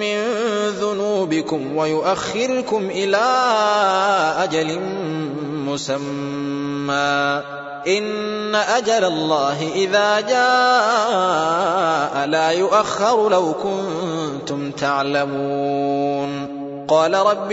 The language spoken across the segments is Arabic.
من ذنوبكم ويؤخركم إلى أجل مسمى. إن أجل الله إذا جاء لا يؤخر لو كنتم تعلمون. قال رب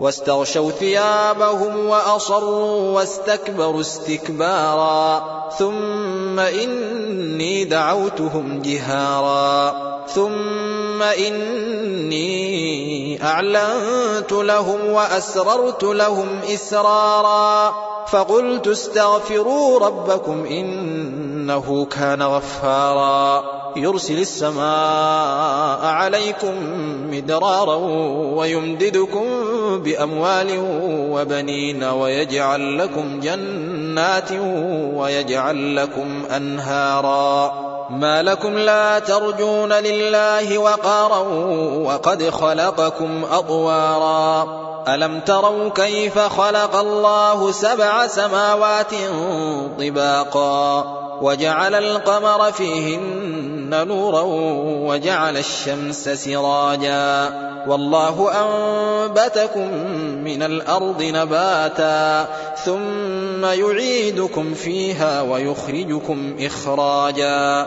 واستغشوا ثيابهم وأصروا واستكبروا استكبارا ثم إني دعوتهم جهارا ثم إني أعلنت لهم وأسررت لهم إسرارا فقلت استغفروا ربكم إنه كان غفارا يرسل السماء عليكم مدرارا ويمددكم بأموال وبنين ويجعل لكم جنات ويجعل لكم أنهارا ما لكم لا ترجون لله وقارا وقد خلقكم أطوارا ألم تروا كيف خلق الله سبع سماوات طباقا وجعل القمر فيهن نورا وجعل الشمس سراجا. والله أنبتكم من الأرض نباتا ثم يعيدكم فيها ويخرجكم إخراجا.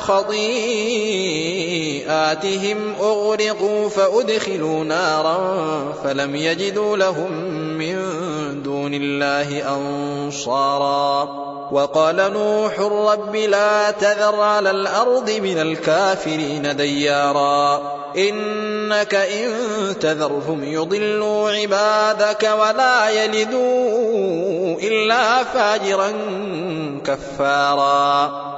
خطيئاتهم أغرقوا فأدخلوا نارا فلم يجدوا لهم من دون الله أنصارا وقال نوح رب لا تذر على الأرض من الكافرين ديارا إنك إن تذرهم يضلوا عبادك ولا يلدوا إلا فاجرا كفارا